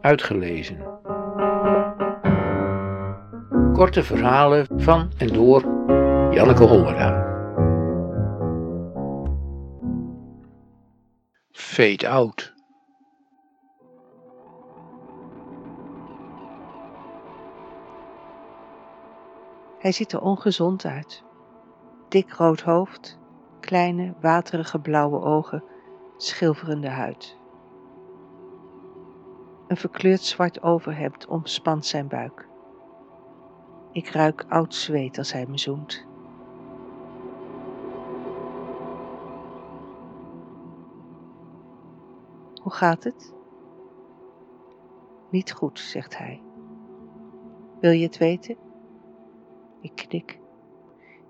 uitgelezen. Korte verhalen van en door Janneke Hollera. Fade out. Hij ziet er ongezond uit. Dik rood hoofd, kleine waterige blauwe ogen, schilferende huid. Een verkleurd zwart overhemd omspant zijn buik. Ik ruik oud zweet als hij me zoent. Hoe gaat het? Niet goed, zegt hij. Wil je het weten? Ik knik.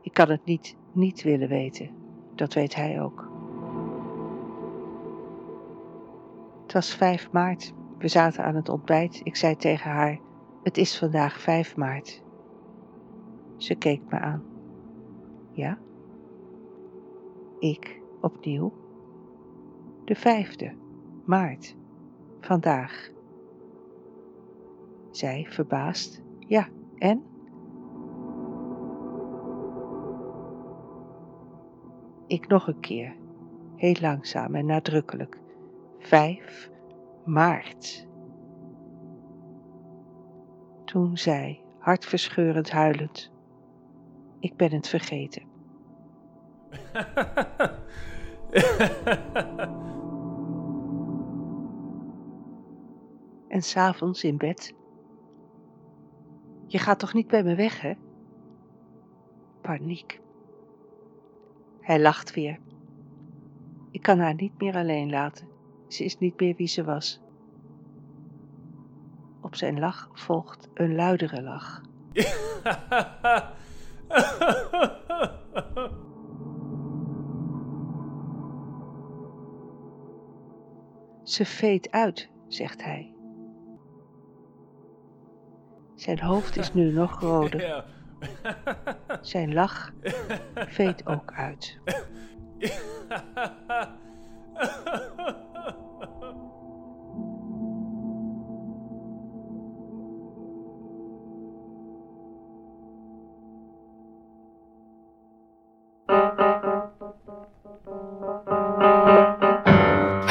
Ik kan het niet niet willen weten. Dat weet hij ook. Het was 5 maart. We zaten aan het ontbijt. Ik zei tegen haar: Het is vandaag 5 maart. Ze keek me aan. Ja? Ik opnieuw. De vijfde maart. Vandaag. Zij verbaasd. Ja, en? Ik nog een keer, heel langzaam en nadrukkelijk. Vijf maart. Toen zij, hartverscheurend huilend, ik ben het vergeten. en s'avonds in bed. Je gaat toch niet bij me weg, hè? Paniek. Hij lacht weer. Ik kan haar niet meer alleen laten. Ze is niet meer wie ze was. Op zijn lach volgt een luidere lach. Ze veet uit, zegt hij. Zijn hoofd is nu nog roder. Zijn lach veet ook uit.